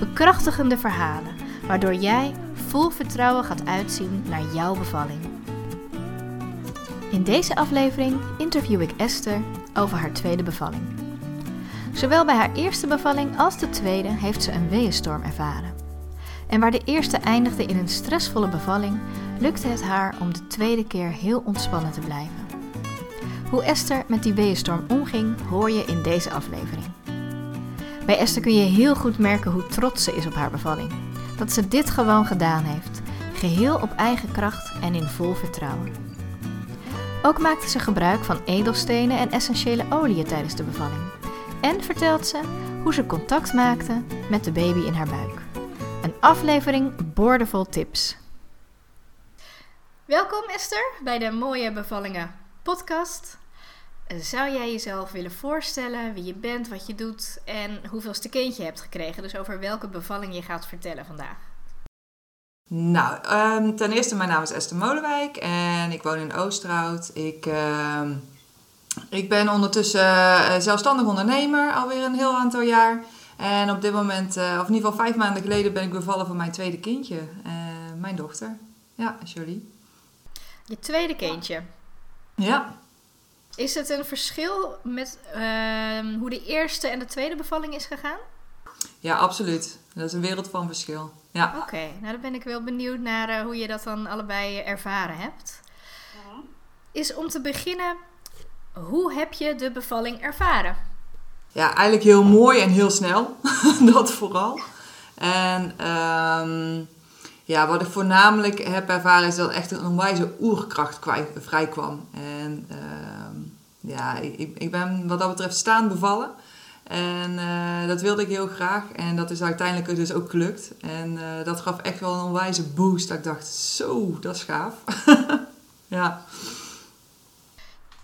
Bekrachtigende verhalen, waardoor jij vol vertrouwen gaat uitzien naar jouw bevalling. In deze aflevering interview ik Esther over haar tweede bevalling. Zowel bij haar eerste bevalling als de tweede heeft ze een weeënstorm ervaren. En waar de eerste eindigde in een stressvolle bevalling, lukte het haar om de tweede keer heel ontspannen te blijven. Hoe Esther met die weeënstorm omging, hoor je in deze aflevering. Bij Esther kun je heel goed merken hoe trots ze is op haar bevalling. Dat ze dit gewoon gedaan heeft, geheel op eigen kracht en in vol vertrouwen. Ook maakte ze gebruik van edelstenen en essentiële oliën tijdens de bevalling. En vertelt ze hoe ze contact maakte met de baby in haar buik. Een aflevering boordevol tips. Welkom Esther bij de Mooie Bevallingen podcast. Zou jij jezelf willen voorstellen wie je bent, wat je doet en hoeveelste kindje je hebt gekregen? Dus over welke bevalling je gaat vertellen vandaag. Nou, um, ten eerste, mijn naam is Esther Molenwijk en ik woon in Oosterhout. Ik, uh, ik ben ondertussen uh, zelfstandig ondernemer, alweer een heel aantal jaar. En op dit moment, uh, of in ieder geval vijf maanden geleden, ben ik bevallen van mijn tweede kindje, eh, mijn dochter. Ja, Jolie. Je tweede kindje? Ja. Is het een verschil met uh, hoe de eerste en de tweede bevalling is gegaan? Ja, absoluut. Dat is een wereld van verschil. Ja. Oké, nou dan ben ik wel benieuwd naar uh, hoe je dat dan allebei ervaren hebt. Ja. Is om te beginnen, hoe heb je de bevalling ervaren? Ja, eigenlijk heel mooi en heel snel. dat vooral. En um, ja, wat ik voornamelijk heb ervaren is dat echt een onwijze oerkracht vrij kwam. En uh, ja, ik, ik ben wat dat betreft staan bevallen. En uh, dat wilde ik heel graag. En dat is uiteindelijk dus ook gelukt. En uh, dat gaf echt wel een onwijze boost. Dat ik dacht, zo, dat is gaaf. ja.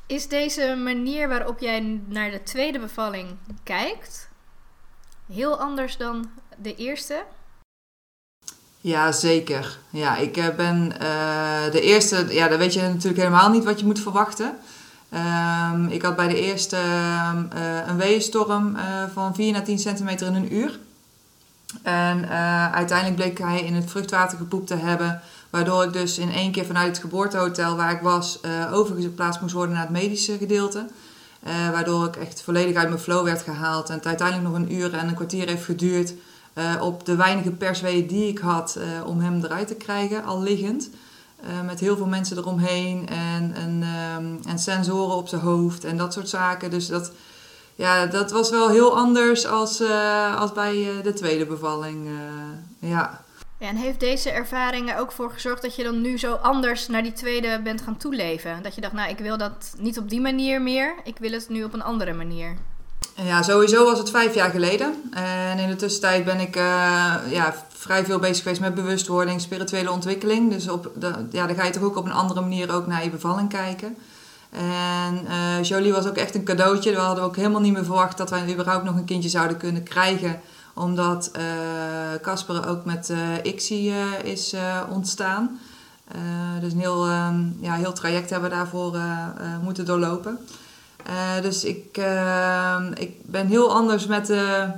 Is deze manier waarop jij naar de tweede bevalling kijkt heel anders dan de eerste? Ja, zeker. Ja, ik ben uh, de eerste, ja, dan weet je natuurlijk helemaal niet wat je moet verwachten. Um, ik had bij de eerste uh, een weeënstorm uh, van 4 naar 10 centimeter in een uur. En uh, uiteindelijk bleek hij in het vruchtwater gepoept te hebben. Waardoor ik dus in één keer vanuit het geboortehotel waar ik was overgeplaatst moest worden naar het medische gedeelte. waardoor ik echt volledig uit mijn flow werd gehaald. En het uiteindelijk nog een uur en een kwartier heeft geduurd op de weinige persweeën die ik had om hem eruit te krijgen, al liggend. Uh, met heel veel mensen eromheen en, en, um, en sensoren op zijn hoofd en dat soort zaken. Dus dat, ja, dat was wel heel anders als, uh, als bij uh, de tweede bevalling. ja. ja. En heeft deze ervaring er ook voor gezorgd dat je dan nu zo anders naar die tweede bent gaan toeleven? Dat je dacht, nou, ik wil dat niet op die manier meer, ik wil het nu op een andere manier. Ja, sowieso was het vijf jaar geleden. En in de tussentijd ben ik ja, vrij veel bezig geweest met bewustwording, spirituele ontwikkeling. Dus op ja, dan ga je toch ook op een andere manier ook naar je bevalling kijken. En uh, Jolie was ook echt een cadeautje. We hadden ook helemaal niet meer verwacht dat wij überhaupt nog een kindje zouden kunnen krijgen. Omdat Casper uh, ook met uh, is ontstaan. dus een heel, um, ja, heel traject hebben we daarvoor moeten doorlopen. dus ik, ehm, ik ben heel anders met de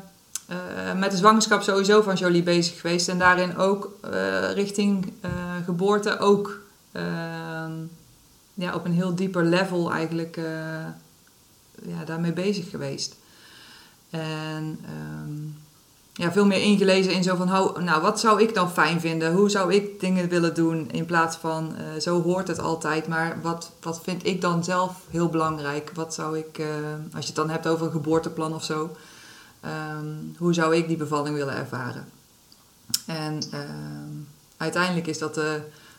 met de zwangerschap sowieso van Jolie bezig geweest. En daarin ook uh, richting uh, geboorte ook ehm, ja, op een heel dieper level eigenlijk ja, daarmee bezig geweest. En um, ja, veel meer ingelezen in zo van, how, nou wat zou ik dan fijn vinden? Hoe zou ik dingen willen doen? In plaats van, zo hoort het altijd. Maar wat, wat vind ik dan zelf heel belangrijk? Wat zou ik, als je het dan hebt over een geboorteplan of zo... Um, hoe zou ik die bevalling willen ervaren? En uh, uiteindelijk is dat uh,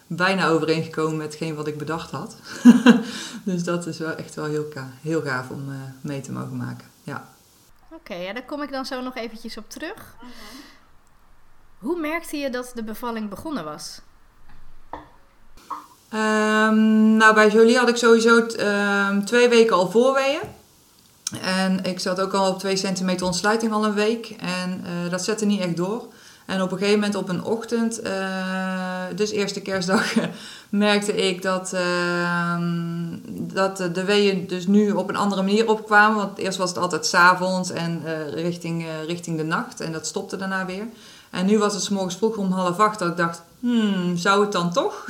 bijna overeengekomen met hetgeen wat ik bedacht had. dus dat is wel echt wel heel, heel gaaf om uh, mee te mogen maken. Ja. Oké, okay, ja, daar kom ik dan zo nog eventjes op terug. Hoe merkte je dat de bevalling begonnen was? Um, nou, bij Jolie had ik sowieso um, twee weken al voorweeën. En ik zat ook al op 2 centimeter ontsluiting al een week. En uh, dat zette niet echt door. En op een gegeven moment op een ochtend, uh, dus eerste kerstdag, merkte ik dat, uh, dat de weeën dus nu op een andere manier opkwamen. Want eerst was het altijd s'avonds en uh, richting, richting de nacht. En dat stopte daarna weer. En nu was het s morgens vroeg om half acht dat ik dacht, hmm, zou het dan toch?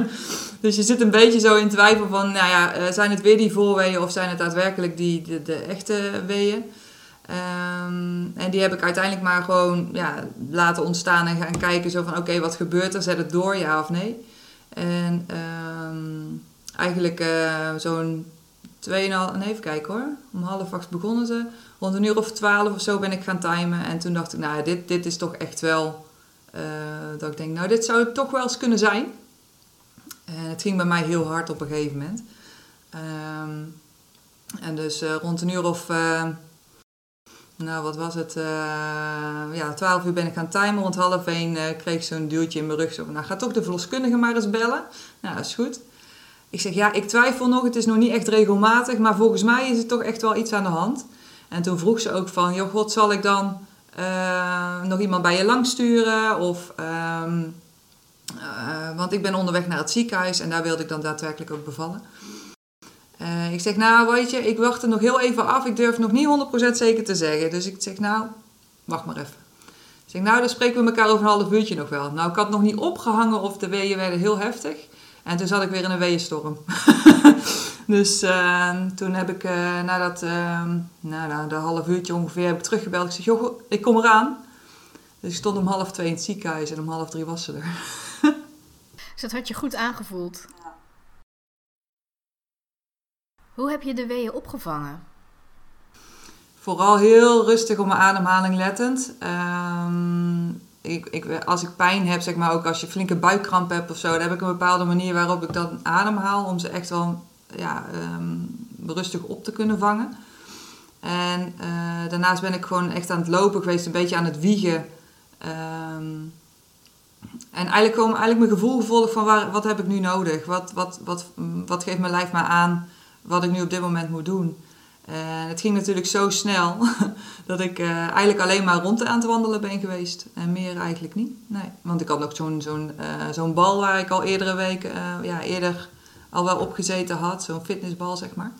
dus je zit een beetje zo in twijfel van, nou ja, zijn het weer die voorweeën of zijn het daadwerkelijk die, de, echte weeën? Um, en die heb ik uiteindelijk maar gewoon ja, laten ontstaan en gaan kijken zo van oké, wat gebeurt er? Zet het door, ja of nee? En um, eigenlijk uh, zo'n 2,5, nee even kijken hoor, om half acht begonnen ze. Rond een uur of twaalf of zo ben ik gaan timen en toen dacht ik, nou dit, dit is toch echt wel, dat ik denk, nou dit zou het toch wel eens kunnen zijn. En het ging bij mij heel hard op een gegeven moment. Um, en dus uh, rond een uur of nou, wat was het? Uh, ja, 12 uur ben ik gaan timen. Rond half één kreeg ik zo'n duwtje in mijn rug. Zo van, nou, ga toch de verloskundige maar eens bellen. Nou, dat is goed. Ik zeg, ja, ik twijfel nog. Het is nog niet echt regelmatig. Maar volgens mij is er toch echt wel iets aan de hand. En toen vroeg ze ook van, joh, god, zal ik dan uh, nog iemand bij je langsturen? Of, um, want ik ben onderweg naar het ziekenhuis. En daar wilde ik dan daadwerkelijk ook bevallen. Uh, ik zeg, nou weet je, ik wacht er nog heel even af. Ik durf nog niet 100% zeker te zeggen. Dus ik zeg, nou, wacht maar even. Ik zeg, nou, dan spreken we elkaar over een half uurtje nog wel. Nou, ik had nog niet opgehangen of de weeën werden heel heftig. En toen zat ik weer in een weeënstorm. dus uh, toen heb ik, uh, nadat, na de half uurtje ongeveer, heb ik teruggebeld. Ik zeg, joh, ik kom eraan. Dus ik stond om half twee in het ziekenhuis en om half drie was ze er. dus dat had je goed aangevoeld? Hoe heb je de weeën opgevangen? Vooral heel rustig op mijn ademhaling lettend. Um, ik, ik, als ik pijn heb, zeg maar ook als je flinke buikkramp hebt of zo, dan heb ik een bepaalde manier waarop ik dan ademhaal om ze echt wel ja, um, rustig op te kunnen vangen. En uh, daarnaast ben ik gewoon echt aan het lopen geweest, een beetje aan het wiegen. Um, en eigenlijk gewoon eigenlijk mijn gevoel gevolgd van waar, wat heb ik nu nodig? Wat, wat, wat, wat geeft mijn lijf mij aan? wat ik nu op dit moment moet doen. En het ging natuurlijk zo snel dat ik uh, eigenlijk alleen maar rond aan het wandelen ben geweest. En meer eigenlijk niet. Nee. Want ik had nog zo'n zo'n uh, zo'n bal waar ik al eerdere uh, ja, eerder al wel opgezeten had. Zo'n fitnessbal, zeg maar.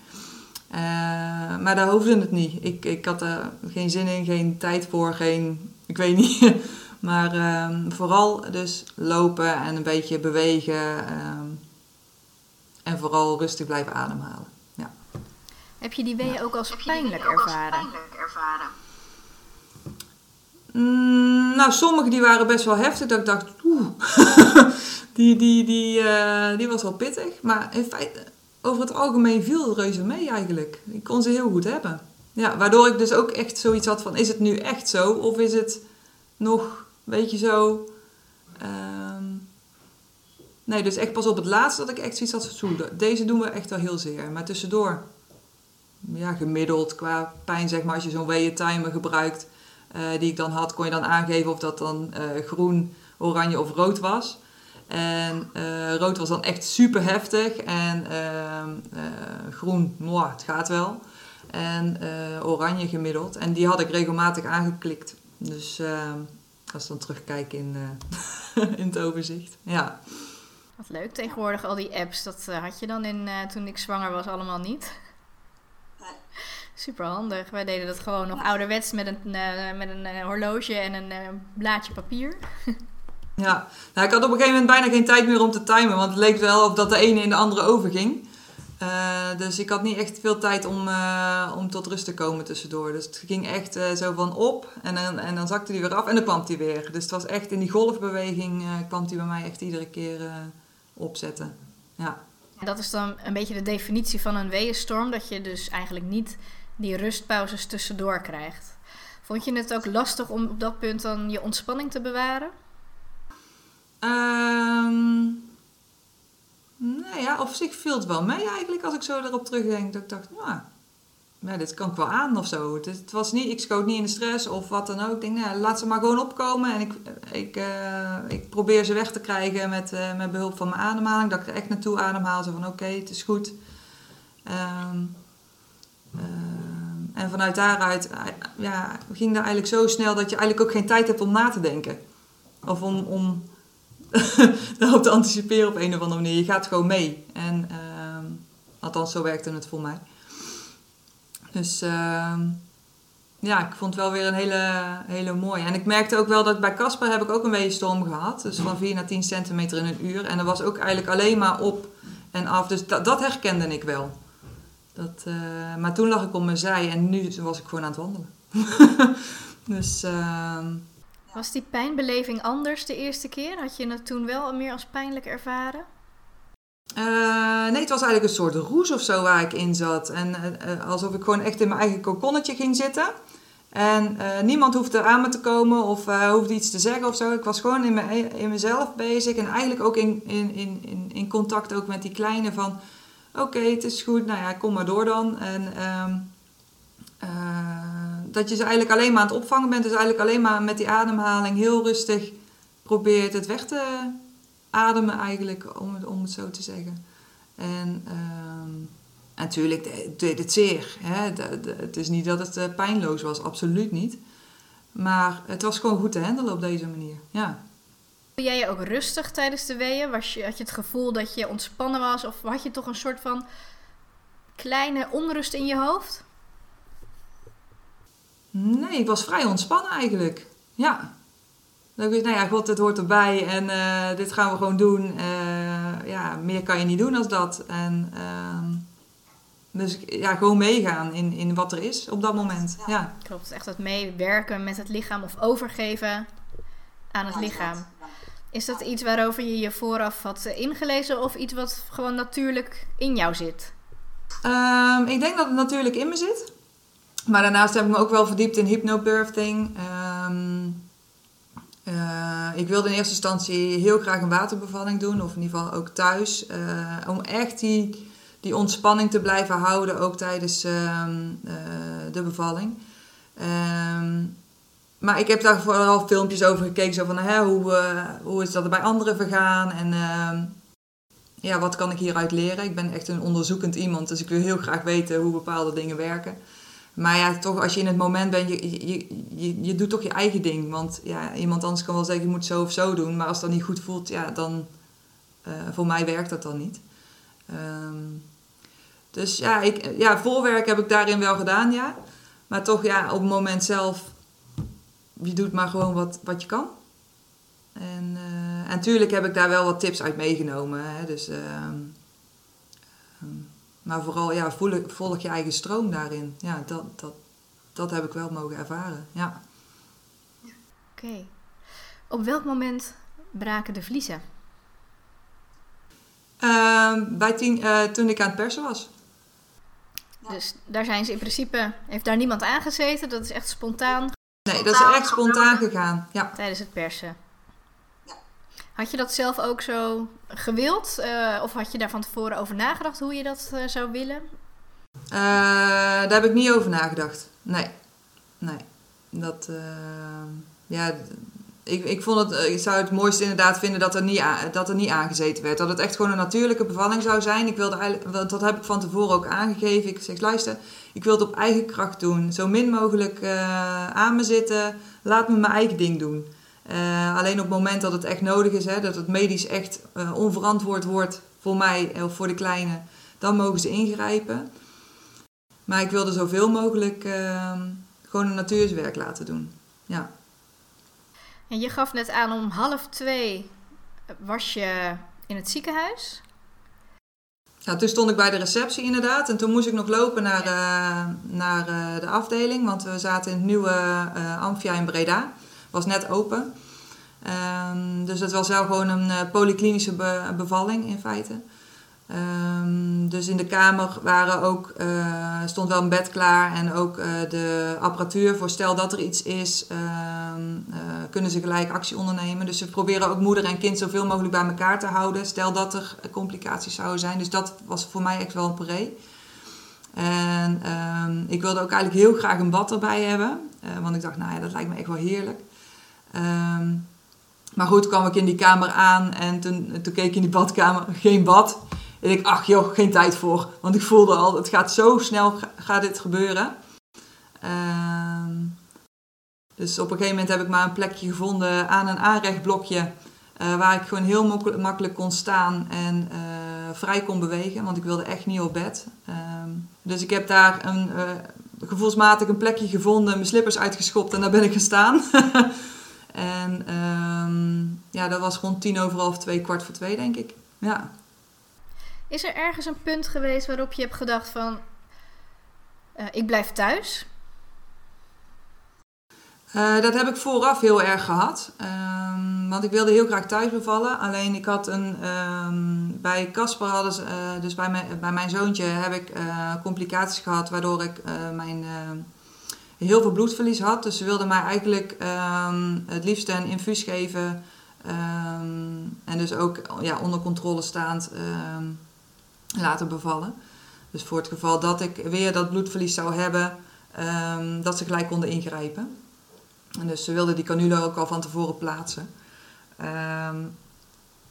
maar daar hoefde het niet. Ik, ik had er geen zin in, geen tijd voor, geen... Ik weet niet. maar ehm, vooral dus lopen en een beetje bewegen. Ehm, en vooral rustig blijven ademhalen. Heb je die weeën ook als pijnlijk ervaren? Mm, nou, sommige die waren best wel heftig. Dat ik dacht, oeh, die, die, die, uh, die was wel pittig. Maar in feite, over het algemeen viel het reuze mee eigenlijk. Ik kon ze heel goed hebben. Ja, waardoor ik dus ook echt zoiets had van, is het nu echt zo? Of is het nog, weet je zo... Um, nee, dus echt pas op het laatste dat ik echt zoiets had van, deze doen we echt wel heel zeer. Maar tussendoor ja, gemiddeld qua pijn, zeg maar, als je zo'n weeën-timer gebruikt, uh, die ik dan had, kon je dan aangeven of dat dan uh, groen, oranje of rood was. En uh, rood was dan echt super heftig en ehm, groen, mwah, het gaat wel. En oranje gemiddeld. En die had ik regelmatig aangeklikt. Dus ehm, als ik dan terugkijk in, in het overzicht. Ja. Wat leuk tegenwoordig, al die apps. Dat had je dan in, toen ik zwanger was allemaal niet. Super handig. Wij deden dat gewoon nog ouderwets met een, uh, met een uh, horloge en een uh, blaadje papier. ja, nou, ik had op een gegeven moment bijna geen tijd meer om te timen, want het leek wel of dat de ene in de andere overging. dus ik had niet echt veel tijd om, om tot rust te komen tussendoor. Dus het ging echt zo van op en dan, en dan zakte hij weer af en dan kwam hij weer. Dus het was echt in die golfbeweging kwam hij bij mij echt iedere keer opzetten. Ja. Dat is dan een beetje de definitie van een weeënstorm, dat je dus eigenlijk niet die rustpauzes tussendoor krijgt. Vond je het ook lastig om op dat punt dan je ontspanning te bewaren? Um, nou ja, op zich viel het wel mee eigenlijk als ik zo erop terugdenk. Dat ik dacht, nou, ja, dit kan ik wel aan of zo. Het, het, was niet, ik schoot niet in de stress of wat dan ook. Ik denk, nou, laat ze maar gewoon opkomen. En ik, ik, uh, ik probeer ze weg te krijgen met, uh, met behulp van mijn ademhaling. Dat ik er echt naartoe ademhaal. Zo van, oké, het is goed. Um, en vanuit daaruit ja, ging dat eigenlijk zo snel dat je eigenlijk ook geen tijd hebt om na te denken. Of om, om daarop te anticiperen op een of andere manier. Je gaat gewoon mee. En uh, althans, zo werkte het voor mij. Dus uh, ja, ik vond het wel weer een hele, hele mooie. En ik merkte ook wel dat bij Casper heb ik ook een weeënstorm gehad. Dus van 4 naar 10 centimeter in een uur. En dat was ook eigenlijk alleen maar op en af. Dus dat, herkende ik wel. Dat, uh, maar toen lag ik op mijn zij en nu was ik gewoon aan het wandelen. dus... Uh, was die pijnbeleving anders de eerste keer? Had je het toen wel meer als pijnlijk ervaren? Uh, nee, het was eigenlijk een soort roes of zo waar ik in zat. En uh, alsof ik gewoon echt in mijn eigen kokonnetje ging zitten. En uh, niemand hoefde aan me te komen of hoefde iets te zeggen of zo. Ik was gewoon in, mijn, in mezelf bezig. En eigenlijk ook in, in, in, in contact ook met die kleine van... Oké, het is goed, nou ja, kom maar door dan. En ehm, dat je ze eigenlijk alleen maar aan het opvangen bent. Dus eigenlijk alleen maar met die ademhaling heel rustig probeert het weg te ademen eigenlijk, om het, om zo te zeggen. En um, natuurlijk deed het zeer. Hè? Het is niet dat het uh, pijnloos was, absoluut niet. Maar het was gewoon goed te handelen op deze manier, ja. Jij je ook rustig tijdens de weeën? Was je, had je het gevoel dat je ontspannen was? Of had je toch een soort van kleine onrust in je hoofd? Nee, ik was vrij ontspannen eigenlijk. Ja. Dan ik, nou ja, god, het hoort erbij en uh, dit gaan we gewoon doen. Uh, ja, meer kan je niet doen als dat. En, uh, dus ja, gewoon meegaan in, in wat er is op dat moment. Ja. ja. Klopt, echt het meewerken met het lichaam of overgeven aan het lichaam. Is dat iets waarover je je vooraf had ingelezen of iets wat gewoon natuurlijk in jou zit? Um, ik denk dat het natuurlijk in me zit. Maar daarnaast heb ik me ook wel verdiept in hypnobirthing. Um, uh, ik wilde in eerste instantie heel graag een waterbevalling doen, of in ieder geval ook thuis. Uh, om echt die, die ontspanning te blijven houden, ook tijdens uh, de bevalling. Ehm, maar ik heb daar vooral filmpjes over gekeken, zo van hè, hoe, hoe is dat er bij anderen vergaan en ehm, ja, wat kan ik hieruit leren. Ik ben echt een onderzoekend iemand, dus ik wil heel graag weten hoe bepaalde dingen werken. Maar ja, toch als je in het moment bent, je, je, je, je doet toch je eigen ding. Want ja, iemand anders kan wel zeggen, je moet zo of zo doen. Maar als dat niet goed voelt, ja, dan... Uh, voor mij werkt dat dan niet. Um, dus ja, ik, ja, voorwerk heb ik daarin wel gedaan, ja. Maar toch, ja, op het moment zelf... Je doet maar gewoon wat, wat je kan. En, en natuurlijk heb ik daar wel wat tips uit meegenomen. Hè, dus... Uh, maar vooral, ja, volg, volg je eigen stroom daarin. Ja, dat, dat, dat heb ik wel mogen ervaren, ja. Oké. Op welk moment braken de vliezen? Uh, bij tien, uh, toen ik aan het persen was. Dus daar zijn ze in principe... Heeft daar niemand aangezeten? Dat is echt spontaan? Nee, dat is echt spontaan gegaan, ja. Tijdens het persen? Had je dat zelf ook zo gewild? Uh, of had je daar van tevoren over nagedacht hoe je dat uh, zou willen? Uh, daar heb ik niet over nagedacht. Nee. Nee. Dat, ja, ik, ik, vond het, ik zou het mooiste inderdaad vinden dat er, niet dat er niet aangezeten werd. Dat het echt gewoon een natuurlijke bevalling zou zijn. Ik wilde eigenlijk, dat heb ik van tevoren ook aangegeven. Ik zeg, luister, ik wil het op eigen kracht doen. Zo min mogelijk aan me zitten. Laat me mijn eigen ding doen. Uh, alleen op het moment dat het echt nodig is, hè, dat het medisch echt uh, onverantwoord wordt voor mij of voor de kleine, dan mogen ze ingrijpen. Maar ik wilde zoveel mogelijk uh, gewoon een natuurswerk laten doen. Ja. En je gaf net aan om half twee was je in het ziekenhuis? Ja, toen stond ik bij de receptie inderdaad. En toen moest ik nog lopen naar, naar de afdeling. Want we zaten in het nieuwe Amphia in Breda was net open. Um, dus het was wel gewoon een uh, polyklinische be bevalling in feite. Um, dus in de kamer waren ook, uh, stond wel een bed klaar en ook uh, de apparatuur voor stel dat er iets is, um, kunnen ze gelijk actie ondernemen. Dus ze proberen ook moeder en kind zoveel mogelijk bij elkaar te houden, stel dat er complicaties zouden zijn. Dus dat was voor mij echt wel een pre. En ehm, ik wilde ook eigenlijk heel graag een bad erbij hebben. want ik dacht, nou ja, dat lijkt me echt wel heerlijk. Ehm, maar goed, kwam ik in die kamer aan en toen, toen keek ik in die badkamer, geen bad. En ik, ach joh, geen tijd voor. Want ik voelde al, het gaat zo snel, gaat dit gebeuren. Ehm, dus op een gegeven moment heb ik maar een plekje gevonden aan een aanrechtblokje. Uh, waar ik gewoon heel makkelijk kon staan en uh, vrij kon bewegen. Want ik wilde echt niet op bed. Ehm, dus ik heb daar een, uh, gevoelsmatig een plekje gevonden, mijn slippers uitgeschopt en daar ben ik gestaan. en ehm, ja, dat was rond tien over half twee, kwart voor twee denk ik. Ja. Is er ergens een punt geweest waarop je hebt gedacht van... ik blijf thuis? Uh, dat heb ik vooraf heel erg gehad. Um, want ik wilde heel graag thuis bevallen. Alleen ik had een. Um, bij Casper hadden ze. Uh, dus bij mijn, bij mijn zoontje heb ik uh, complicaties gehad. Waardoor ik mijn, heel veel bloedverlies had. Dus ze wilden mij eigenlijk um, het liefst een infuus geven. en dus ook ja, onder controle staand laten bevallen. Dus voor het geval dat ik weer dat bloedverlies zou hebben. dat ze gelijk konden ingrijpen. En dus ze wilden die canule ook al van tevoren plaatsen.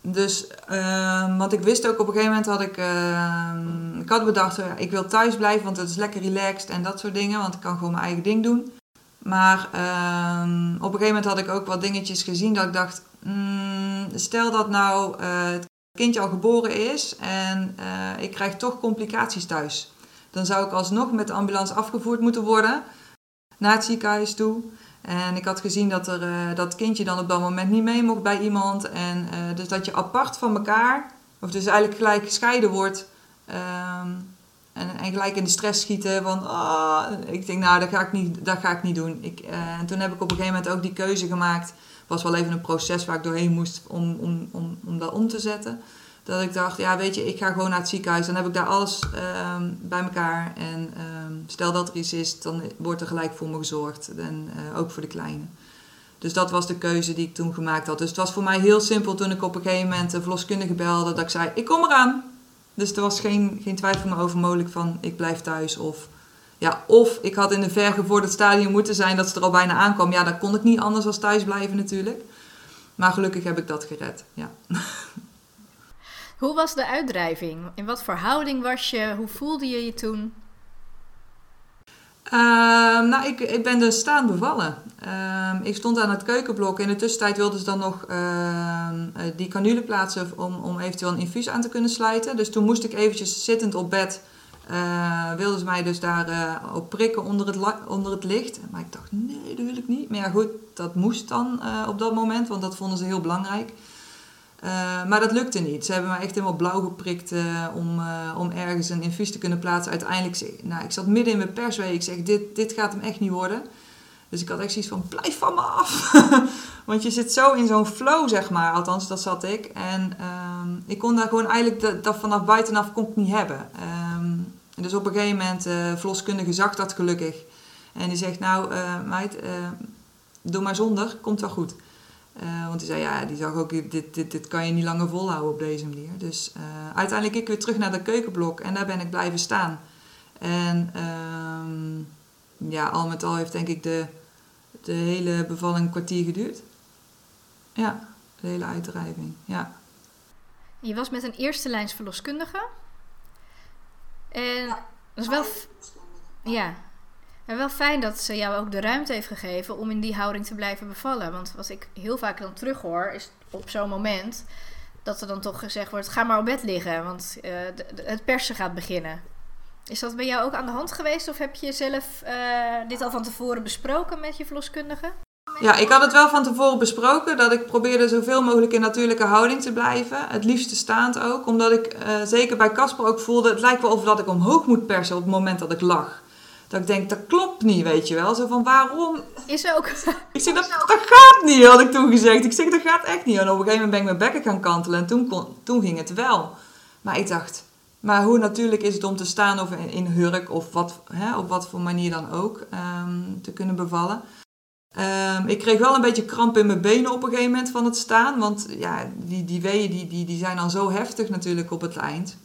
Dus, um, want ik wist ook op een gegeven moment had ik, uh, ik had bedacht, uh, ik wil thuis blijven, want het is lekker relaxed en dat soort dingen, want ik kan gewoon mijn eigen ding doen. Maar um, op een gegeven moment had ik ook wat dingetjes gezien dat ik dacht, mm, stel dat nou uh, het kindje al geboren is en uh, ik krijg toch complicaties thuis. Dan zou ik alsnog met de ambulance afgevoerd moeten worden naar het ziekenhuis toe. En ik had gezien dat er, uh, dat kindje dan op dat moment niet mee mocht bij iemand. En uh, dus dat je apart van elkaar, of dus eigenlijk gelijk gescheiden wordt. Um, en, en gelijk in de stress schieten van, oh, ik denk nou, dat ga ik niet, dat ga ik niet doen. Ik, uh, en toen heb ik op een gegeven moment ook die keuze gemaakt. Was wel even een proces waar ik doorheen moest om, om, om, om dat om te zetten. Dat ik dacht, ja weet je, ik ga gewoon naar het ziekenhuis. Dan heb ik daar alles um, bij elkaar. En um, stel dat er iets is, dan wordt er gelijk voor me gezorgd. En uh, ook voor de kleine. Dus dat was de keuze die ik toen gemaakt had. Dus het was voor mij heel simpel toen ik op een gegeven moment de verloskundige belde. Dat ik zei, ik kom eraan. Dus er was geen, geen twijfel meer over mogelijk van, ik blijf thuis. Of, ja, of ik had in een vergevorderd stadium moeten zijn dat ze er al bijna aankwam. Ja, dan kon ik niet anders dan thuis blijven natuurlijk. Maar gelukkig heb ik dat gered, ja. Hoe was de uitdrijving? In wat voor houding was je? Hoe voelde je je toen? Uh, nou, ik, ik ben dus staan bevallen. Uh, ik stond aan het keukenblok. In de tussentijd wilden ze dan nog uh, die canule plaatsen om, om eventueel een infuus aan te kunnen sluiten. Dus toen moest ik eventjes zittend op bed. Uh, wilden ze mij dus daar uh, op prikken onder het, onder het licht. Maar ik dacht, nee, dat wil ik niet. Maar ja, goed, dat moest dan op dat moment, want dat vonden ze heel belangrijk. Uh, maar dat lukte niet. Ze hebben me echt helemaal blauw geprikt uh, om, uh, om ergens een infuus te kunnen plaatsen. Uiteindelijk, nou, ik zat midden in mijn persweek. Ik zeg, dit, dit gaat hem echt niet worden. Dus ik had echt zoiets van, blijf van me af. Want je zit zo in zo'n flow, zeg maar. Althans, dat zat ik. En ehm, ik kon daar gewoon eigenlijk, dat, vanaf buitenaf kon ik niet hebben. Um, dus op een gegeven moment, verloskundige zag dat gelukkig. En die zegt, nou meid, doe maar zonder, komt wel goed. Uh, want die zei, ja, die zag ook, dit, dit, dit kan je niet langer volhouden op deze manier. Dus uh, uiteindelijk ik weer terug naar de keukenblok en daar ben ik blijven staan. En um, ja, al met al heeft denk ik de, de hele bevalling een kwartier geduurd. Ja, de hele uitdrijving, ja. Je was met een eerste lijns verloskundige. En dat is wel... Ja, en wel fijn dat ze jou ook de ruimte heeft gegeven om in die houding te blijven bevallen. Want wat ik heel vaak dan terughoor, is op zo'n moment dat er dan toch gezegd wordt: ga maar op bed liggen, want uh, het persen gaat beginnen. Is dat bij jou ook aan de hand geweest of heb je zelf uh, dit al van tevoren besproken met je verloskundige? Ja, ik had het wel van tevoren besproken dat ik probeerde zoveel mogelijk in natuurlijke houding te blijven. Het liefste staand ook, omdat ik uh, zeker bij Casper ook voelde: het lijkt wel of dat ik omhoog moet persen op het moment dat ik lag. Dat ik denk, dat klopt niet, weet je wel. Zo van, waarom? Is ook. Ik zeg, dat, dat gaat niet, had ik toen gezegd. Ik zeg, dat gaat echt niet. En op een gegeven moment ben ik mijn bekken gaan kantelen en toen, kon, toen ging het wel. Maar ik dacht, maar hoe natuurlijk is het om te staan of in, hurk of wat, hè, op wat voor manier dan ook um, te kunnen bevallen. Um, ik kreeg wel een beetje kramp in mijn benen op een gegeven moment van het staan. Want ja, die, die weeën die, die, die zijn dan zo heftig natuurlijk op het eind.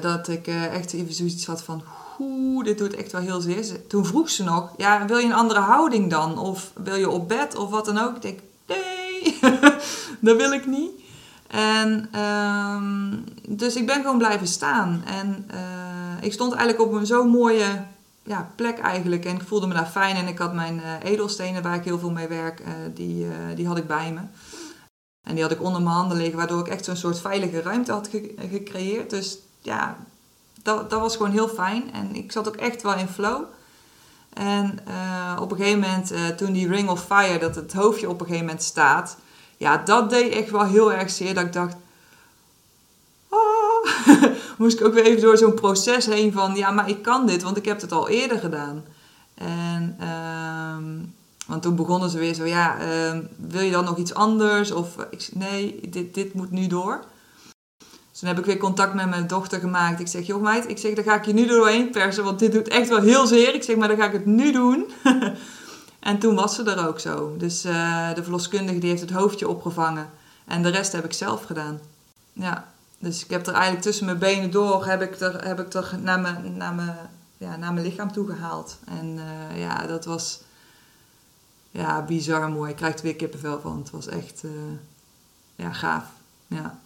dat ik echt even zoiets had van, oeh, dit doet echt wel heel zeer. Toen vroeg ze nog, ja, wil je een andere houding dan? Of wil je op bed of wat dan ook? Ik denk, nee, dat wil ik niet. En ehm, dus ik ben gewoon blijven staan. En ik stond eigenlijk op een zo mooie ja, plek eigenlijk. En ik voelde me daar fijn. En ik had mijn edelstenen waar ik heel veel mee werk, die, die had ik bij me. En die had ik onder mijn handen liggen, waardoor ik echt zo'n soort veilige ruimte had gecreëerd. Dus ja, dat, dat was gewoon heel fijn. En ik zat ook echt wel in flow. En uh, op een gegeven moment, uh, toen die Ring of Fire, dat het hoofdje op een gegeven moment staat. Ja, dat deed echt wel heel erg zeer. Dat ik dacht, ah, moest ik ook weer even door zo'n proces heen van, ja, maar ik kan dit, want ik heb het al eerder gedaan. En, uh, want toen begonnen ze weer zo, ja, ehm, wil je dan nog iets anders? Of, ik, nee, dit, dit moet nu door toen heb ik weer contact met mijn dochter gemaakt. Ik zeg, joh meid, ik zeg, dan ga ik je nu doorheen persen, want dit doet echt wel heel zeer. Ik zeg, maar dan ga ik het nu doen. en toen was ze er ook zo. Dus uh, de verloskundige die heeft het hoofdje opgevangen. En de rest heb ik zelf gedaan. Ja, dus ik heb er eigenlijk tussen mijn benen door, heb ik er, heb ik er naar, mijn, naar, mijn, ja, naar mijn lichaam toe gehaald. En uh, ja, dat was ja, bizar mooi. Ik krijg er weer kippenvel van. Het was echt uh, ja, gaaf. Ja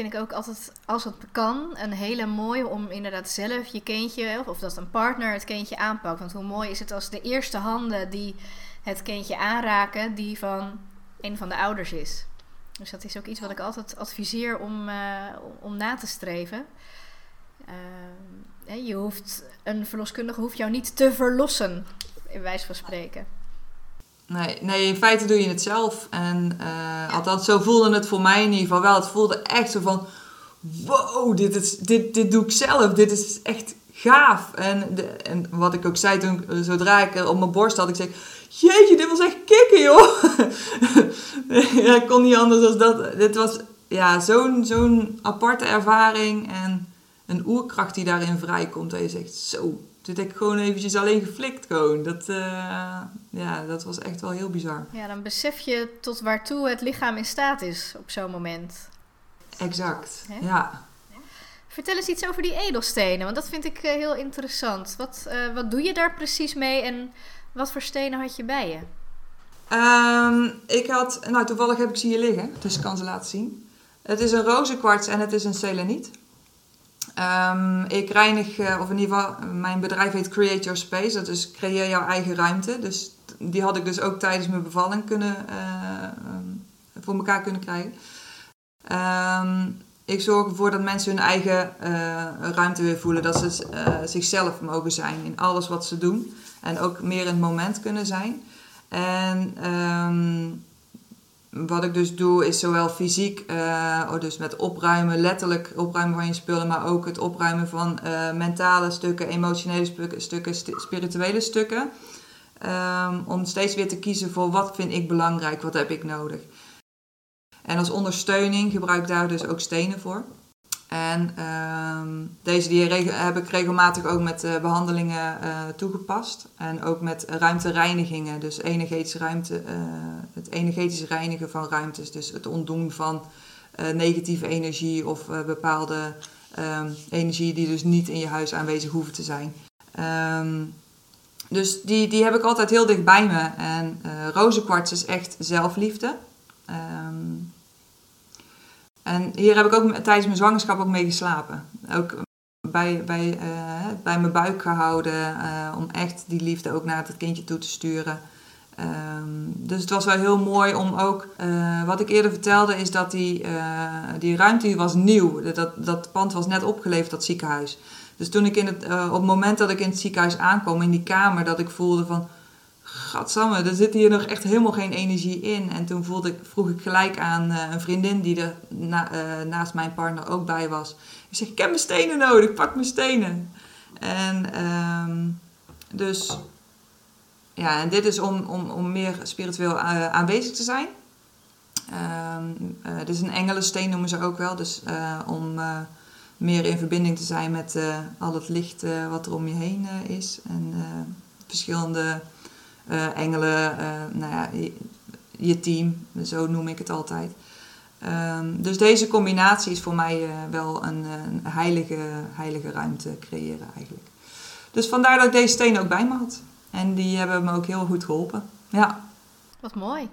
vind ik ook altijd, als het kan, een hele mooie om inderdaad zelf je kindje, of, of dat een partner het kindje aanpakt. Want hoe mooi is het als de eerste handen die het kindje aanraken, die van een van de ouders is. Dus dat is ook iets wat ik altijd adviseer om, uh, om na te streven. Uh, je hoeft, een verloskundige hoeft jou niet te verlossen, in wijze van spreken. Nee, nee, in feite doe je het zelf. En uh, althans, zo voelde het voor mij in ieder geval wel. Het voelde echt zo van, wow, dit, is, dit, dit doe ik zelf. Dit is echt gaaf. En, de, en wat ik ook zei toen, zodra ik op mijn borst had, ik zei, jeetje, dit was echt kicken, joh. ja, ik kon niet anders dan dat. Dit was ja, zo'n zo'n aparte ervaring en een oerkracht die daarin vrijkomt. Dat je zegt, zo, toen heb ik gewoon eventjes alleen geflikt gewoon. Dat, uh, ja, dat was echt wel heel bizar. Ja, dan besef je tot waartoe het lichaam in staat is op zo'n moment. Exact, ja. Vertel eens iets over die edelstenen, want dat vind ik uh, heel interessant. Wat, uh, wat doe je daar precies mee en wat voor stenen had je bij je? Um, ik had, nou toevallig heb ik ze hier liggen, dus ik kan ze laten zien. Het is een rozenkwarts en het is een seleniet. Um, ik reinig, uh, of in ieder geval, mijn bedrijf heet Create Your Space. Dat is creëer jouw eigen ruimte. Dus die had ik dus ook tijdens mijn bevalling kunnen, uh, um, voor elkaar kunnen krijgen. Um, ik zorg ervoor dat mensen hun eigen uh, ruimte weer voelen. Dat ze zichzelf mogen zijn in alles wat ze doen. En ook meer in het moment kunnen zijn. En wat ik dus doe is zowel fysiek, uh, dus met opruimen, letterlijk opruimen van je spullen, maar ook het opruimen van uh, mentale stukken, emotionele stukken, spirituele stukken. Um, om steeds weer te kiezen voor wat vind ik belangrijk, wat heb ik nodig. En als ondersteuning gebruik ik daar dus ook stenen voor. En uh, deze die heb ik regelmatig ook met behandelingen uh, toegepast. En ook met ruimtereinigingen, dus energetische ruimte, uh, het energetisch reinigen van ruimtes. Dus het ontdoen van negatieve energie of bepaalde um, energie die dus niet in je huis aanwezig hoeven te zijn. Um, dus die, die heb ik altijd heel dicht bij me. En rozenkwarts is echt zelfliefde. En hier heb ik ook tijdens mijn zwangerschap ook mee geslapen. Ook bij, bij, uh, bij mijn buik gehouden. Uh, om echt die liefde ook naar het kindje toe te sturen. Um, dus het was wel heel mooi om ook, uh, wat ik eerder vertelde, is dat die, die ruimte was nieuw. Dat, dat pand was net opgeleverd, dat ziekenhuis. Dus toen ik in het, op het moment dat ik in het ziekenhuis aankwam, in die kamer, dat ik voelde van, Gadsamme, er zit hier nog echt helemaal geen energie in. En toen voelde ik, vroeg ik gelijk aan uh, een vriendin die er uh, naast mijn partner ook bij was. Ik zeg, ik heb mijn stenen nodig, pak mijn stenen. En um, dus, ja, en dit is om, om, om meer spiritueel uh, aanwezig te zijn. Um, dit is een engelensteen noemen ze ook wel. Dus om meer in verbinding te zijn met al het licht wat er om je heen is. En verschillende uh, engelen, uh, nou ja, je, team, zo noem ik het altijd. Ehm, dus deze combinatie is voor mij wel een, een, heilige, heilige ruimte creëren eigenlijk. Dus vandaar dat ik deze steen ook bij me had. En die hebben me ook heel goed geholpen. Ja. Wat mooi.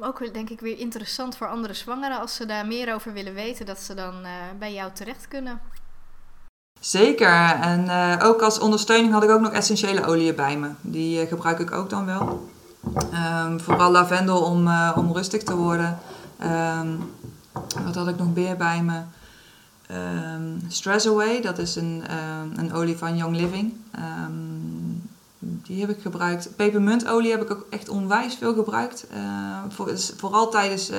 Ook denk ik weer interessant voor andere zwangeren als ze daar meer over willen weten, dat ze dan bij jou terecht kunnen. Zeker. En uh, ook als ondersteuning had ik ook nog essentiële oliën bij me. Die uh, gebruik ik ook dan wel. Um, vooral lavendel om, om rustig te worden. Um, wat had ik nog meer bij me? Um, Stress Away, dat is een, een olie van Young Living. Die heb ik gebruikt. Pepermuntolie heb ik ook echt onwijs veel gebruikt. Voor, vooral tijdens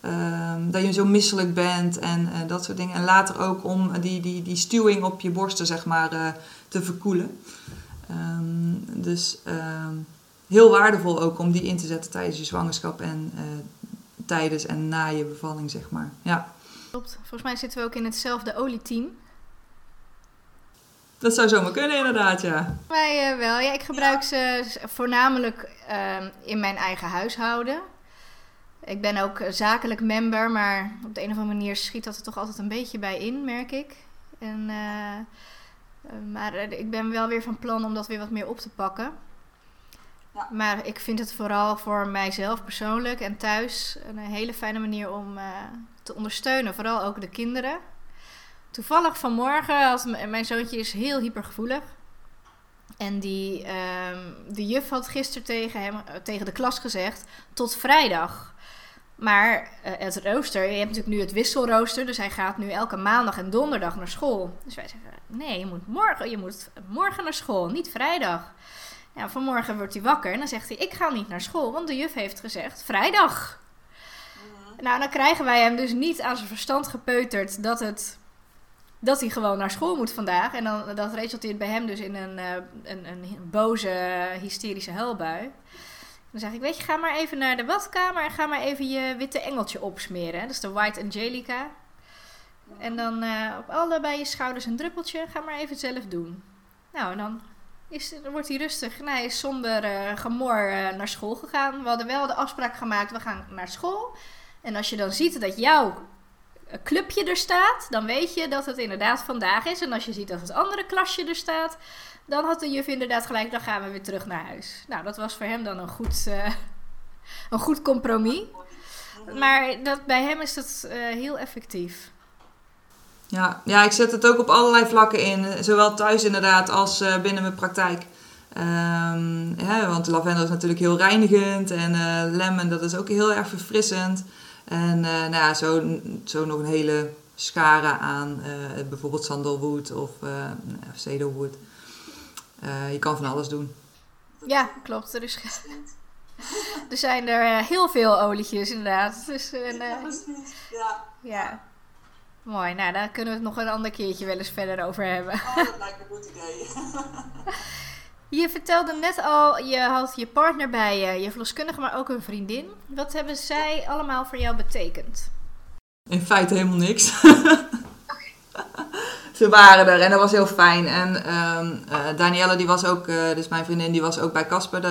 uh, dat je zo misselijk bent en eh, dat soort dingen. En later ook om die, die, die stuwing op je borsten zeg maar, eh, te verkoelen. Ehm, dus ehm, heel waardevol ook om die in te zetten tijdens je zwangerschap en tijdens en na je bevalling, zeg maar. Ja. Klopt. Volgens mij zitten we ook in hetzelfde olieteam. Dat zou zomaar kunnen, inderdaad, ja. Wij wel. Ja, ik gebruik ze voornamelijk in mijn eigen huishouden. Ik ben ook zakelijk member, maar op de een of andere manier schiet dat er toch altijd een beetje bij in, merk ik. En, uh, maar ik ben wel weer van plan om dat weer wat meer op te pakken. Ja. Maar ik vind het vooral voor mijzelf persoonlijk en thuis een hele fijne manier om te ondersteunen. Vooral ook de kinderen. Toevallig vanmorgen, als mijn zoontje is heel hypergevoelig. En die, um, de juf had gisteren tegen, hem, eh, tegen de klas gezegd, tot vrijdag. Maar uh, het rooster, je hebt natuurlijk nu het wisselrooster, dus hij gaat nu elke maandag en donderdag naar school. Dus wij zeggen, nee, je moet morgen, je moet morgen naar school, niet vrijdag. Ja, vanmorgen wordt hij wakker en dan zegt hij, ik ga niet naar school, want de juf heeft gezegd, vrijdag. Mhm. Nou, dan krijgen wij hem dus niet aan zijn verstand gepeuterd dat het dat hij gewoon naar school moet vandaag. En dan, dat resulteert bij hem dus in een, uh, een, een boze, hysterische huilbui. Dan zeg ik, weet je, ga maar even naar de badkamer en ga maar even je witte engeltje opsmeren. Dat is de White Angelica. En dan uh, op allebei je schouders een druppeltje. Ga maar even zelf doen. Nou, en dan, is, wordt hij rustig. Hij is zonder uh, gemor naar school gegaan. We hadden wel de afspraak gemaakt, we gaan naar school. En als je dan ziet dat jouw clubje er staat, dan weet je dat het inderdaad vandaag is. En als je ziet dat het andere klasje er staat, dan had de juf inderdaad gelijk, dan gaan we weer terug naar huis. Nou, dat was voor hem dan een goed, uh, een goed compromis. Maar dat, bij hem is dat uh, heel effectief. Ja, ja, ik zet het ook op allerlei vlakken in. Zowel thuis inderdaad als binnen mijn praktijk. Ja, want lavendel is natuurlijk heel reinigend. En lemon, dat is ook heel erg verfrissend. En uh, nou ja, zo, zo nog een hele schare aan uh, bijvoorbeeld sandalwood of uh, cedarwood. je kan van alles doen. Ja, klopt. Er, is er zijn er heel veel olietjes inderdaad. Dus, ja, ja. ja. Mooi, nou daar kunnen we het nog een ander keertje wel eens verder over hebben. Oh, dat lijkt me een goed idee. Je vertelde net al, je had je partner bij je, je verloskundige, maar ook een vriendin. Wat hebben zij allemaal voor jou betekend? In feite helemaal niks. Ze waren er en dat was heel fijn. En um, Danielle, die was ook, uh, dus mijn vriendin, die was ook bij Casper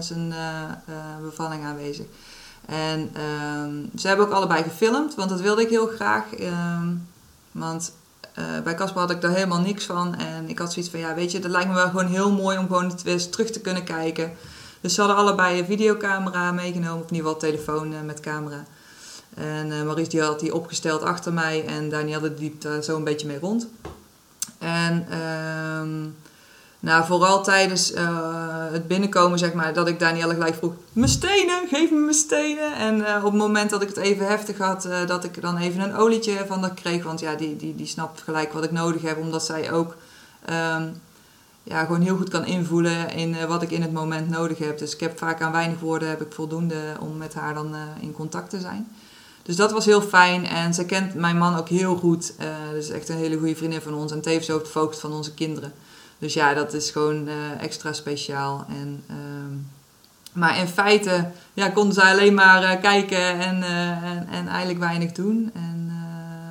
zijn uh, bevalling aanwezig. En um, ze hebben ook allebei gefilmd, want dat wilde ik heel graag. Um, want uh, bij Casper had ik daar helemaal niks van. En ik had zoiets van, ja, weet je, dat lijkt me wel gewoon heel mooi om gewoon het weer terug te kunnen kijken. Dus ze hadden allebei een videocamera meegenomen, of in ieder geval telefoon uh, met camera. En uh, Maurice die had die opgesteld achter mij en Danielle liep daar zo een beetje mee rond. En... Ehm nou, vooral tijdens uh, het binnenkomen, zeg maar, dat ik Danielle gelijk vroeg: Mijn stenen, geef me mijn stenen. En uh, op het moment dat ik het even heftig had, uh, dat ik dan even een olietje van haar kreeg. Want ja, die, die, die snapt gelijk wat ik nodig heb, omdat zij ook um, ja, gewoon heel goed kan invoelen in wat ik in het moment nodig heb. Dus ik heb vaak aan weinig woorden heb ik voldoende om met haar dan in contact te zijn. Dus dat was heel fijn. En ze kent mijn man ook heel goed. dus echt een hele goede vriendin van ons. En tevens ook de voogd van onze kinderen. Dus ja, dat is gewoon uh, extra speciaal. En, uh, maar in feite ja, konden zij alleen maar uh, kijken en, uh, en, en, eigenlijk weinig doen. En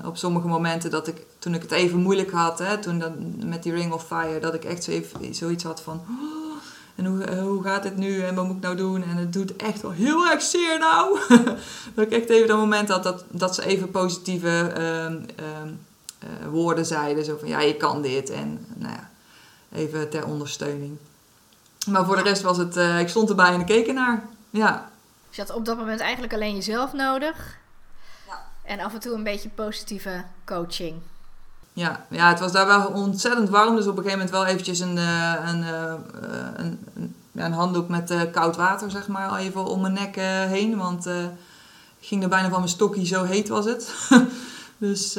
op sommige momenten dat ik, toen ik het even moeilijk had, hè, toen dat, met die Ring of Fire, dat ik echt zo even, zoiets had van... Oh, En hoe, hoe gaat het nu en wat moet ik nou doen? En het doet echt wel heel erg zeer nou. dat ik echt even dat moment had dat, dat ze even positieve uh, woorden zeiden. Zo van ja, je kan dit. En nou ja, even ter ondersteuning. Maar voor de rest was het, uh, ik stond erbij en ik keek ernaar. Ja. Dus je had op dat moment eigenlijk alleen jezelf nodig. Ja. En af en toe een beetje positieve coaching. Ja, ja, het was daar wel ontzettend warm. Dus op een gegeven moment wel eventjes een, uh, een, uh, een, een, een, handdoek met koud water, zeg maar, even om mijn nek heen. Want ik ging er bijna van mijn stokje, zo heet was het. dus,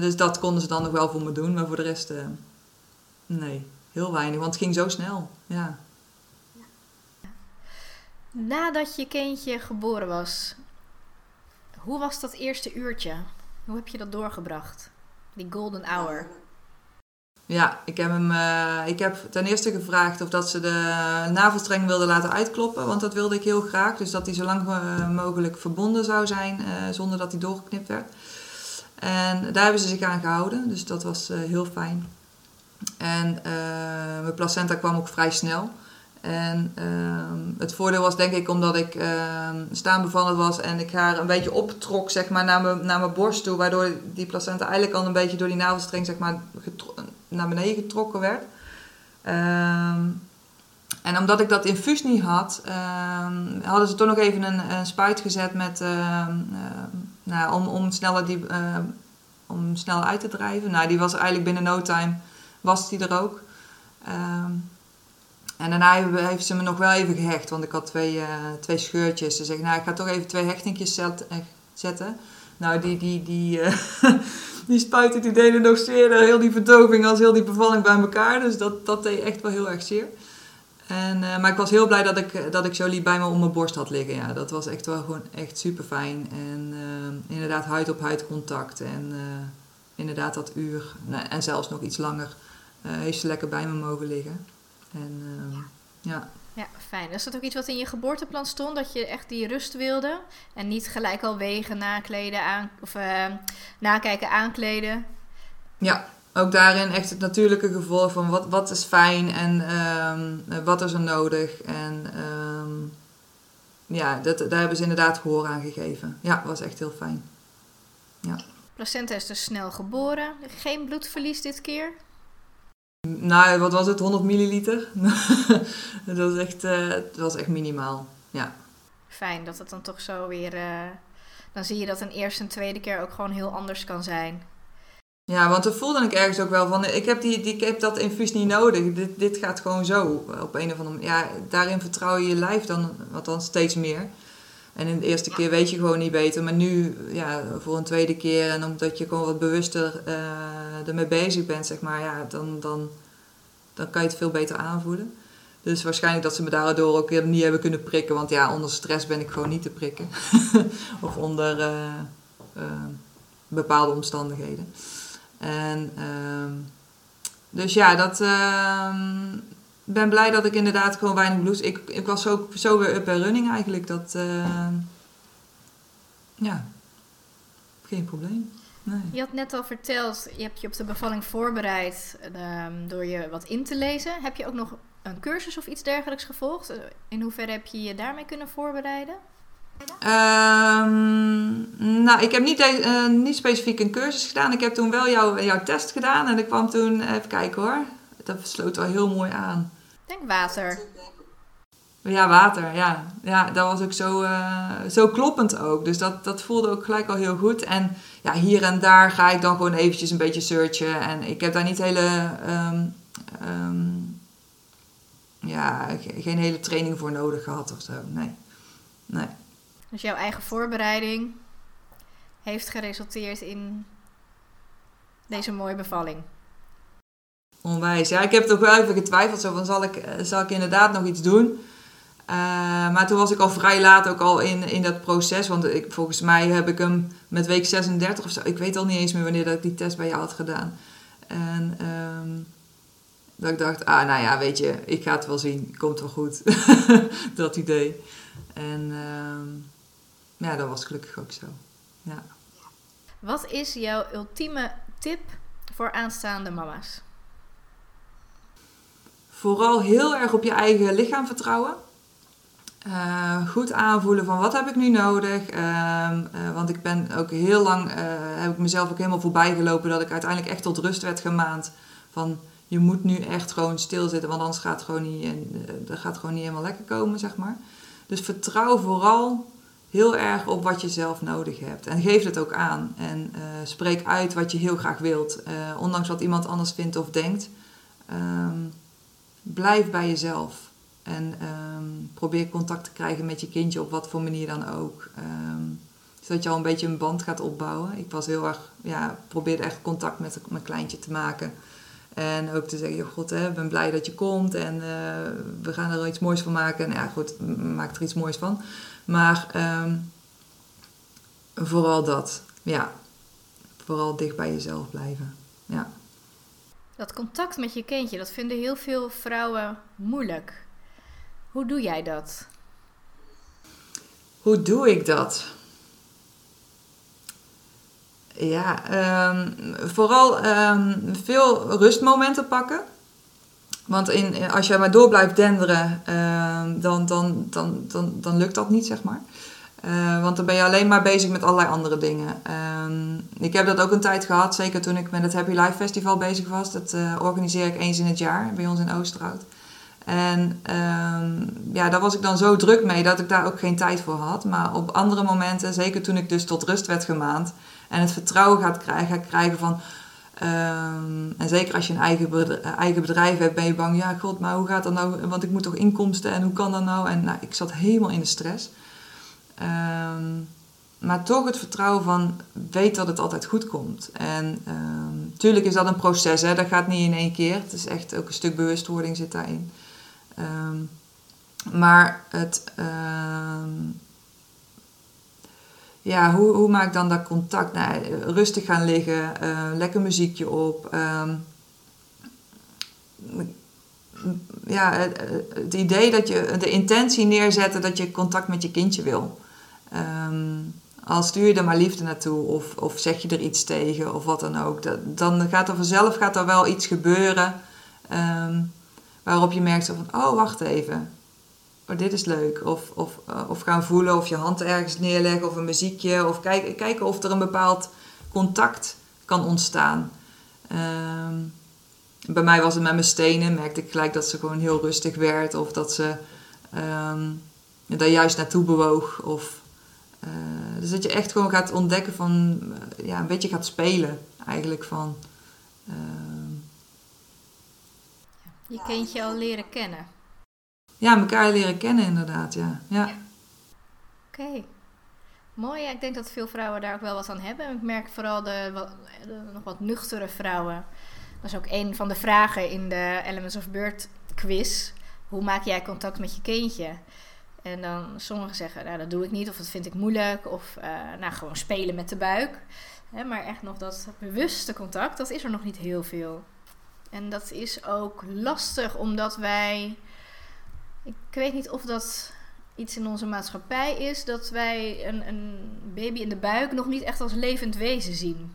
dus dat konden ze dan nog wel voor me doen. Maar voor de rest, nee, heel weinig. Want het ging zo snel, ja. Nadat je kindje geboren was, hoe was dat eerste uurtje? Hoe heb je dat doorgebracht? Die golden hour. Ja, ik heb, hem, uh, ik heb ten eerste gevraagd of dat ze de navelstreng wilden laten uitkloppen. Want dat wilde ik heel graag. Dus dat hij zo lang uh, mogelijk verbonden zou zijn uh, zonder dat hij doorgeknipt werd. En daar hebben ze zich aan gehouden. Dus dat was heel fijn. En mijn placenta kwam ook vrij snel. En ehm, het voordeel was denk ik omdat ik uh, staanbevallen was en ik haar een beetje optrok zeg maar, naar, mijn, naar mijn borst toe. Waardoor die placenta eigenlijk al een beetje door die navelstreng zeg maar, naar beneden getrokken werd. Ehm, en omdat ik dat infuus niet had, hadden ze toch nog even een, spuit gezet met, nou, om, om, sneller die, om sneller uit te drijven. Nou, die was eigenlijk binnen no time, was die er ook. En daarna heeft ze me nog wel even gehecht, want ik had twee, uh, twee scheurtjes. Ze zegt, nou, ik ga toch even twee hechtingjes eh, zetten. Nou, die, die, die, uh, die spuiten die deden nog zeer, heel die verdoving als heel die bevalling bij elkaar. Dus dat, dat deed echt wel heel erg zeer. En, maar ik was heel blij dat ik, dat ik Jolie bij me om mijn borst had liggen. Ja, dat was echt wel gewoon echt super fijn. En inderdaad huid op huid contact. En inderdaad dat uur, nou, en zelfs nog iets langer, heeft ze lekker bij me mogen liggen. En uh, ja. Ja, fijn. Is dat ook iets wat in je geboorteplan stond? Dat je echt die rust wilde? En niet gelijk al wegen, nakleden, aan, of uh, nakijken, aankleden? Ja, ook daarin echt het natuurlijke gevoel van wat, wat is fijn en um, wat is er nodig. En um, ja, dat, daar hebben ze inderdaad gehoor aan gegeven. Ja, was echt heel fijn. Ja. Placenta is dus snel geboren. Geen bloedverlies dit keer? Nou, wat was het? 100 milliliter? dat was echt, uh, dat was echt minimaal, ja. Fijn dat het dan toch zo weer... Uh, dan zie je dat een eerste en tweede keer ook gewoon heel anders kan zijn. Ja, want dan voelde ik ergens ook wel van... Ik heb, die, die, ik heb dat infuus niet nodig. Dit, dit gaat gewoon zo op een of andere manier. Ja, daarin vertrouw je je lijf dan, dan steeds meer. En in de eerste keer weet je gewoon niet beter. Maar nu, ja, voor een tweede keer en omdat je gewoon wat bewuster uh, ermee bezig bent, zeg maar, ja, dan, dan, dan kan je het veel beter aanvoelen. Dus waarschijnlijk dat ze me daardoor ook niet hebben kunnen prikken. Want ja, onder stress ben ik gewoon niet te prikken. of onder uh, uh, bepaalde omstandigheden. En ehm, dus ja, dat ehm, ben blij dat ik inderdaad gewoon weinig bloed... Ik, ik was zo, zo weer up en running eigenlijk. Dat, uh, ja, geen probleem. Nee. Je had net al verteld, je hebt je op de bevalling voorbereid um, door je wat in te lezen. Heb je ook nog een cursus of iets dergelijks gevolgd? In hoeverre heb je je daarmee kunnen voorbereiden? Um, nou, ik heb niet, uh, niet specifiek een cursus gedaan. Ik heb toen wel jouw, jouw test gedaan en ik kwam toen, even kijken hoor, dat sloot wel heel mooi aan. Denk water. Ja, water, ja. Ja, dat was ook zo, uh, zo kloppend ook. Dus dat, dat voelde ook gelijk al heel goed. En ja, hier en daar ga ik dan gewoon eventjes een beetje searchen. En ik heb daar niet hele... Um, um, ja, geen hele training voor nodig gehad of zo. Nee. nee. Dus jouw eigen voorbereiding heeft geresulteerd in deze mooie bevalling? Onwijs. Ja, ik heb toch wel even getwijfeld. Zo van, zal ik, eh, zal ik inderdaad nog iets doen? Uh, maar toen was ik al vrij laat ook al in, in dat proces. Want ik, volgens mij heb ik hem met week 36 of zo. Ik weet al niet eens meer wanneer dat ik die test bij jou had gedaan. En um, dat ik dacht, ah nou ja, weet je, ik ga het wel zien. Komt wel goed. dat idee. En um, ja, dat was gelukkig ook zo. Ja. Wat is jouw ultieme tip voor aanstaande mama's? Vooral heel erg op je eigen lichaam vertrouwen. Uh, goed aanvoelen van wat heb ik nu nodig. Uh, want ik ben ook heel lang, uh, heb ik mezelf ook helemaal voorbij gelopen dat ik uiteindelijk echt tot rust werd gemaand. Van je moet nu echt gewoon stilzitten, want anders gaat het gewoon niet, dat gaat gewoon niet helemaal lekker komen, zeg maar. Dus vertrouw vooral heel erg op wat je zelf nodig hebt. En geef het ook aan. En spreek uit wat je heel graag wilt. ondanks wat iemand anders vindt of denkt. Um, blijf bij jezelf. En ehm, probeer contact te krijgen met je kindje op wat voor manier dan ook. Um, zodat je al een beetje een band gaat opbouwen. Ik was heel erg, ja, probeerde echt contact met mijn kleintje te maken. En ook te zeggen, god, hè, ben blij dat je komt en uh, we gaan er iets moois van maken. En ja, goed, maak er iets moois van. Maar um, vooral dat, ja. Vooral dicht bij jezelf blijven, ja. Dat contact met je kindje, dat vinden heel veel vrouwen moeilijk. Hoe doe jij dat? Hoe doe ik dat? Ja, um, vooral um, veel rustmomenten pakken. Want in, als je maar door blijft denderen, um, dan, dan, dan, dan, dan lukt dat niet, zeg maar. Uh, want dan ben je alleen maar bezig met allerlei andere dingen. ik heb dat ook een tijd gehad, zeker toen ik met het Happy Life Festival bezig was. Dat uh, organiseer ik eens in het jaar bij ons in Oosterhout. En um, ja, daar was ik dan zo druk mee dat ik daar ook geen tijd voor had. Maar op andere momenten, zeker toen ik dus tot rust werd gemaand en het vertrouwen gaat krijgen, ga krijgen van. Um, en zeker als je een eigen bedrijf, eigen bedrijf hebt, ben je bang, ja god, maar hoe gaat dat nou? Want ik moet toch inkomsten en hoe kan dat nou? En nou, ik zat helemaal in de stress. Um, maar toch het vertrouwen van weet dat het altijd goed komt. En um, tuurlijk is dat een proces, hè? dat gaat niet in één keer. Het is echt ook een stuk bewustwording zit daarin. Um, maar het, ja, hoe, hoe maak ik dan dat contact? Nou, rustig gaan liggen, uh, lekker muziekje op. Ja, het, idee dat je de intentie neerzetten dat je contact met je kindje wil. Um, al stuur je er maar liefde naartoe of, of zeg je er iets tegen of wat dan ook. Dan gaat er vanzelf gaat er wel iets gebeuren. Um, Waarop je merkt van, oh wacht even, oh, dit is leuk. Of, of, eh, of gaan voelen of je hand ergens neerleggen of een muziekje. Of kijken, kijken of er een bepaald contact kan ontstaan. Ehm, bij mij was het met mijn stenen, merkte ik gelijk dat ze gewoon heel rustig werd. Of dat ze um, daar juist naartoe bewoog. Of, uh, dus dat je echt gewoon gaat ontdekken van, uh, ja, een beetje gaat spelen eigenlijk van... Uh, je kindje al leren kennen. Ja, elkaar leren kennen inderdaad, ja. ja. Oké. Mooi, ja, ik denk dat veel vrouwen daar ook wel wat aan hebben. Ik merk vooral de, de, nog wat nuchtere vrouwen. Dat is ook een van de vragen in de Elements of Birth quiz. Hoe maak jij contact met je kindje? En dan sommigen zeggen, nou, dat doe ik niet, of dat vind ik moeilijk, of uh, nou, gewoon spelen met de buik. maar echt nog dat bewuste contact, dat is er nog niet heel veel. En dat is ook lastig omdat wij. Ik weet niet of dat iets in onze maatschappij is dat wij een, een baby in de buik nog niet echt als levend wezen zien.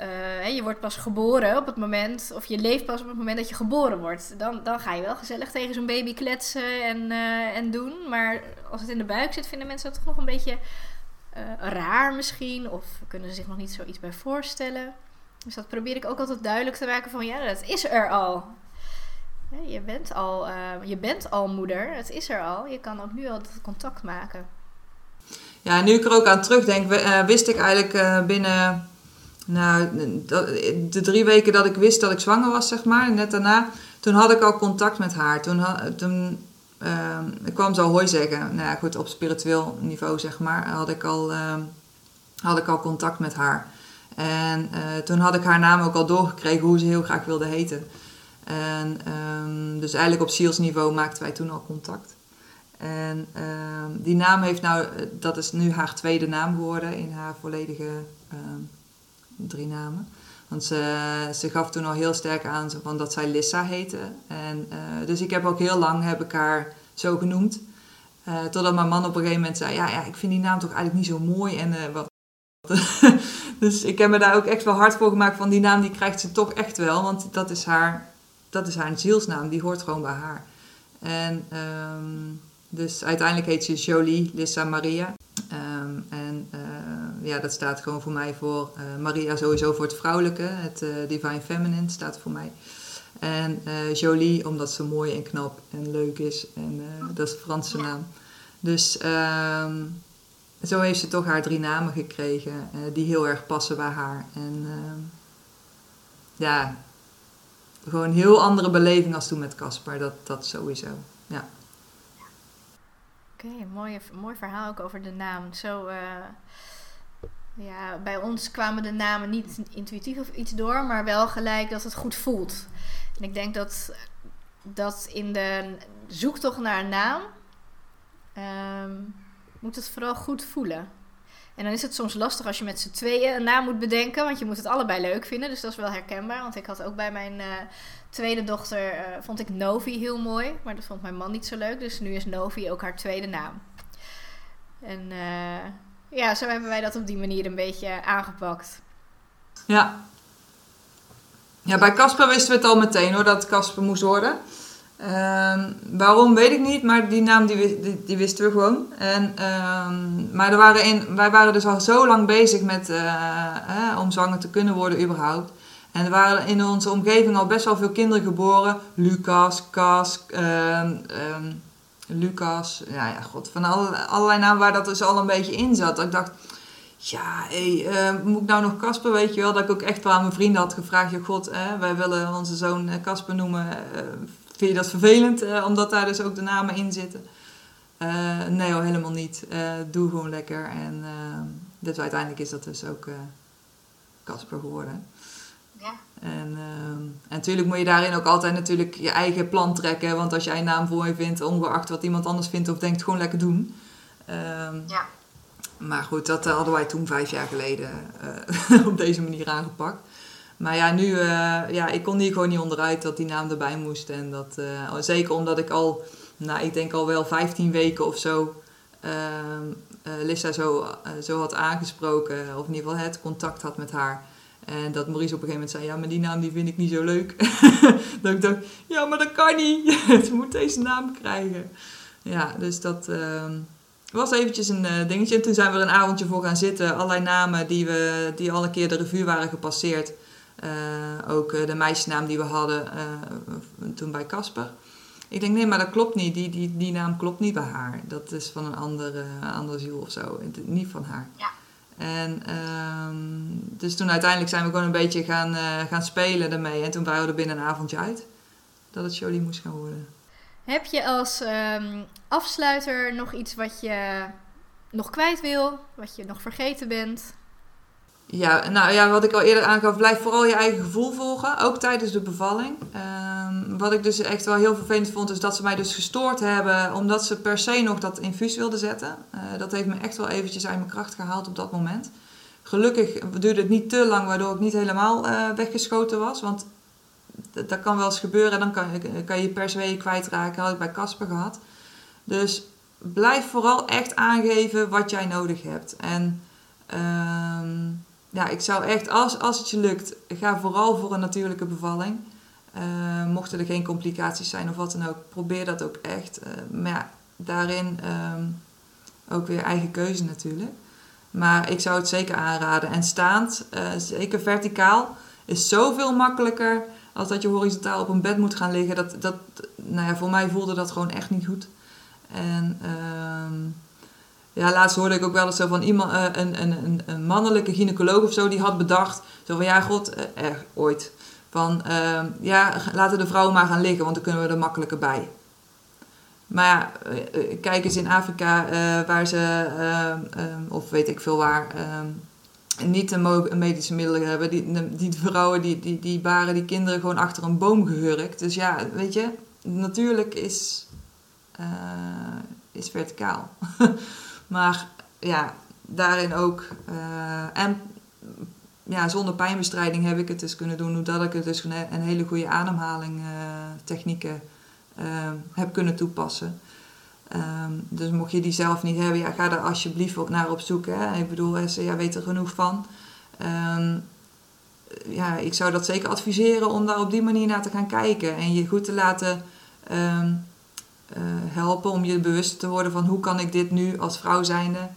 Uh, je wordt pas geboren op het moment, of je leeft pas op het moment dat je geboren wordt. Dan, dan ga je wel gezellig tegen zo'n baby kletsen en, uh, en doen. Maar als het in de buik zit, vinden mensen dat toch nog een beetje uh, raar misschien. Of kunnen ze zich nog niet zoiets bij voorstellen. Dus dat probeer ik ook altijd duidelijk te maken van ja, dat is er al. Je bent al, je bent al moeder, het is er al. Je kan ook nu al contact maken. Ja, nu ik er ook aan terugdenk, wist ik eigenlijk binnen nou, de drie weken dat ik wist dat ik zwanger was, zeg maar, net daarna, toen had ik al contact met haar. Toen, toen ik kwam ze al hooi zeggen. Nou ja, goed, op spiritueel niveau, zeg maar, had ik al, had ik al contact met haar. En uh, toen had ik haar naam ook al doorgekregen hoe ze heel graag wilde heten. En um, dus eigenlijk op zielsniveau maakten wij toen al contact. En die naam heeft nou, eh, dat is nu haar tweede naam geworden in haar volledige drie namen. Want ze, ze gaf toen al heel sterk aan van dat zij Lissa heette. En, uh, dus ik heb ook heel lang heb ik haar zo genoemd. Uh, totdat mijn man op een gegeven moment zei: Ja, ja ik vind die naam toch eigenlijk niet zo mooi. En uh, wat, dus ik heb me daar ook echt wel hard voor gemaakt van die naam die krijgt ze toch echt wel. Want dat is haar dat is haar zielsnaam, die hoort gewoon bij haar. En ehm, dus uiteindelijk heet ze Jolie Lissa Maria. Ehm, en ja, dat staat gewoon voor mij voor uh, Maria sowieso voor het vrouwelijke. Het uh, Divine Feminine staat voor mij. En Jolie omdat ze mooi en knap en leuk is. En dat is de Franse naam. Dus um, zo heeft ze toch haar drie namen gekregen die heel erg passen bij haar. En ja, gewoon een heel andere beleving als toen met Caspar. Dat, dat sowieso, ja. Oké, mooi, mooi verhaal ook over de naam. Zo, ja, bij ons kwamen de namen niet intuïtief of iets door, maar wel gelijk dat het goed voelt. En ik denk dat, dat in de zoektocht naar een naam um, moet het vooral goed voelen. En dan is het soms lastig als je met z'n tweeën een naam moet bedenken, want je moet het allebei leuk vinden. Dus dat is wel herkenbaar, want ik had ook bij mijn uh, tweede dochter, uh, vond ik Novi heel mooi, maar dat vond mijn man niet zo leuk. Dus nu is Novi ook haar tweede naam. En uh, ja, zo hebben wij dat op die manier een beetje aangepakt. Ja. Ja, bij Casper wisten we het al meteen hoor, dat Casper moest worden. Um, waarom weet ik niet, maar die naam die, die, die wisten we gewoon. En, um, maar er waren in, wij waren dus al zo lang bezig met, uh, om zwanger te kunnen worden überhaupt. En er waren in onze omgeving al best wel veel kinderen geboren. Lucas, Cas, um, Lucas, ja, ja, god, van alle, allerlei namen waar dat dus al een beetje in zat. Dat ik dacht, ja, uh, moet ik nou nog Casper, weet je wel? Dat ik ook echt wel aan mijn vrienden had gevraagd, ja god, wij willen onze zoon Casper noemen Vind je dat vervelend, omdat daar dus ook de namen in zitten? Nee hoor, helemaal niet. Doe gewoon lekker. En dus uiteindelijk is dat dus ook Casper geworden. En, en natuurlijk moet je daarin ook altijd natuurlijk je eigen plan trekken. Want als jij een naam voor je vindt, ongeacht wat iemand anders vindt of denkt, gewoon lekker doen. Um, ja. Maar goed, dat hadden wij toen vijf jaar geleden op deze manier aangepakt. Maar ja, nu, uh, ja, ik kon hier gewoon niet onderuit dat die naam erbij moest. En dat, zeker omdat ik al, nou, ik denk al wel 15 weken of zo, uh, Lissa zo, zo had aangesproken. Of in ieder geval het contact had met haar. En dat Maurice op een gegeven moment zei, ja, maar die naam die vind ik niet zo leuk. dat ik dacht, ja, maar dat kan niet. Ze moet deze naam krijgen. Ja, dus dat ehm, was eventjes een dingetje. En toen zijn we er een avondje voor gaan zitten. Allerlei namen die, we, die al een keer de revue waren gepasseerd. Uh, ook uh, de meisjesnaam die we hadden toen bij Casper. Ik denk, nee, maar dat klopt niet. Die, die, die naam klopt niet bij haar. Dat is van een andere, andere ziel of zo. Niet van haar. Ja. En um, dus toen uiteindelijk zijn we gewoon een beetje gaan, gaan spelen ermee. En toen waren we binnen een avondje uit dat het Jolie moest gaan worden. Heb je als um, afsluiter nog iets wat je nog kwijt wil? Wat je nog vergeten bent? Ja, nou ja, wat ik al eerder aangaf, blijf vooral je eigen gevoel volgen, ook tijdens de bevalling. Um, wat ik dus echt wel heel vervelend vond, is dat ze mij dus gestoord hebben, omdat ze per se nog dat infuus wilden zetten. Uh, dat heeft me echt wel eventjes uit mijn kracht gehaald op dat moment. Gelukkig duurde het niet te lang, waardoor ik niet helemaal uh, weggeschoten was, want dat kan wel eens gebeuren, dan kan, kan je per se kwijtraken, had ik bij Casper gehad. Dus blijf vooral echt aangeven wat jij nodig hebt. En... Um, ja, ik zou echt, als, als het je lukt, ga vooral voor een natuurlijke bevalling. Uh, mochten er geen complicaties zijn of wat dan ook, probeer dat ook echt. Uh, maar ja, daarin um, ook weer eigen keuze natuurlijk. Maar ik zou het zeker aanraden. En staand, uh, zeker verticaal, is zoveel makkelijker als dat je horizontaal op een bed moet gaan liggen. Dat, dat, nou ja, voor mij voelde dat gewoon echt niet goed. En... Um, ja, laatst hoorde ik ook wel eens zo van iemand, uh, een, een, een, mannelijke gynaecoloog of zo, die had bedacht, zo van ja, god, uh, ooit, van uh, ja, laten de vrouwen maar gaan liggen, want dan kunnen we er makkelijker bij. Maar ja, kijk eens in Afrika waar ze, of weet ik veel waar, niet een medische middelen hebben. Die, die vrouwen die, die, die baren die kinderen gewoon achter een boom gehurkt. Dus ja, weet je, natuurlijk is, is verticaal. Maar ja, daarin ook. Uh, en ja, zonder pijnbestrijding heb ik het dus kunnen doen. Doordat ik het dus een hele goede ademhaling uh, technieken uh, heb kunnen toepassen. Um, dus mocht je die zelf niet hebben, ja, ga er alsjeblieft naar op zoek. Hè. Ik bedoel, ja, weet er genoeg van. Um, ja, ik zou dat zeker adviseren om daar op die manier naar te gaan kijken. En je goed te laten ehm, eh, helpen om je bewust te worden van hoe kan ik dit nu als vrouw zijnde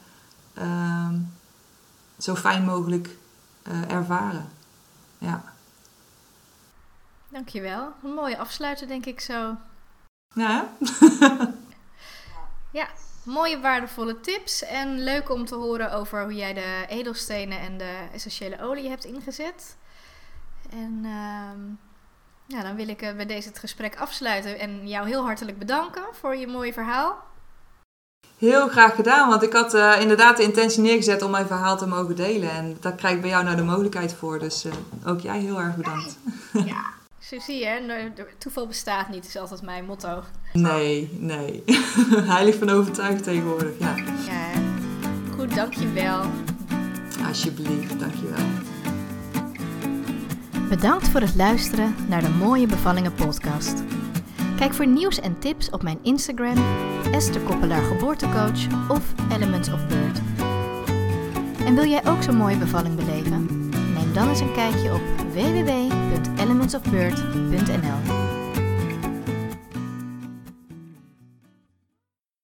ehm, zo fijn mogelijk uh, ervaren. Ja. Dankjewel. Een mooie afsluiter denk ik zo. Ja. ja, mooie waardevolle tips en leuk om te horen over hoe jij de edelstenen en de essentiële olie hebt ingezet. En uh, ja, dan wil ik uh, bij deze het gesprek afsluiten en jou heel hartelijk bedanken voor je mooie verhaal. Heel graag gedaan, want ik had uh, inderdaad de intentie neergezet om mijn verhaal te mogen delen. En daar krijg ik bij jou nou de mogelijkheid voor. Dus uh, ook jij heel erg bedankt. Ja, zo zie je, toeval bestaat niet, is altijd mijn motto. Nee, nee. Heilig van overtuigd tegenwoordig, ja. Ja, goed, dankjewel. Alsjeblieft, dankjewel. Bedankt voor het luisteren naar de Mooie Bevallingen podcast. Kijk voor nieuws en tips op mijn Instagram, Esther Koppelaar Geboortecoach of Elements of Bird. En wil jij ook zo'n mooie bevalling beleven? Neem dan eens een kijkje op www.elementsofbird.nl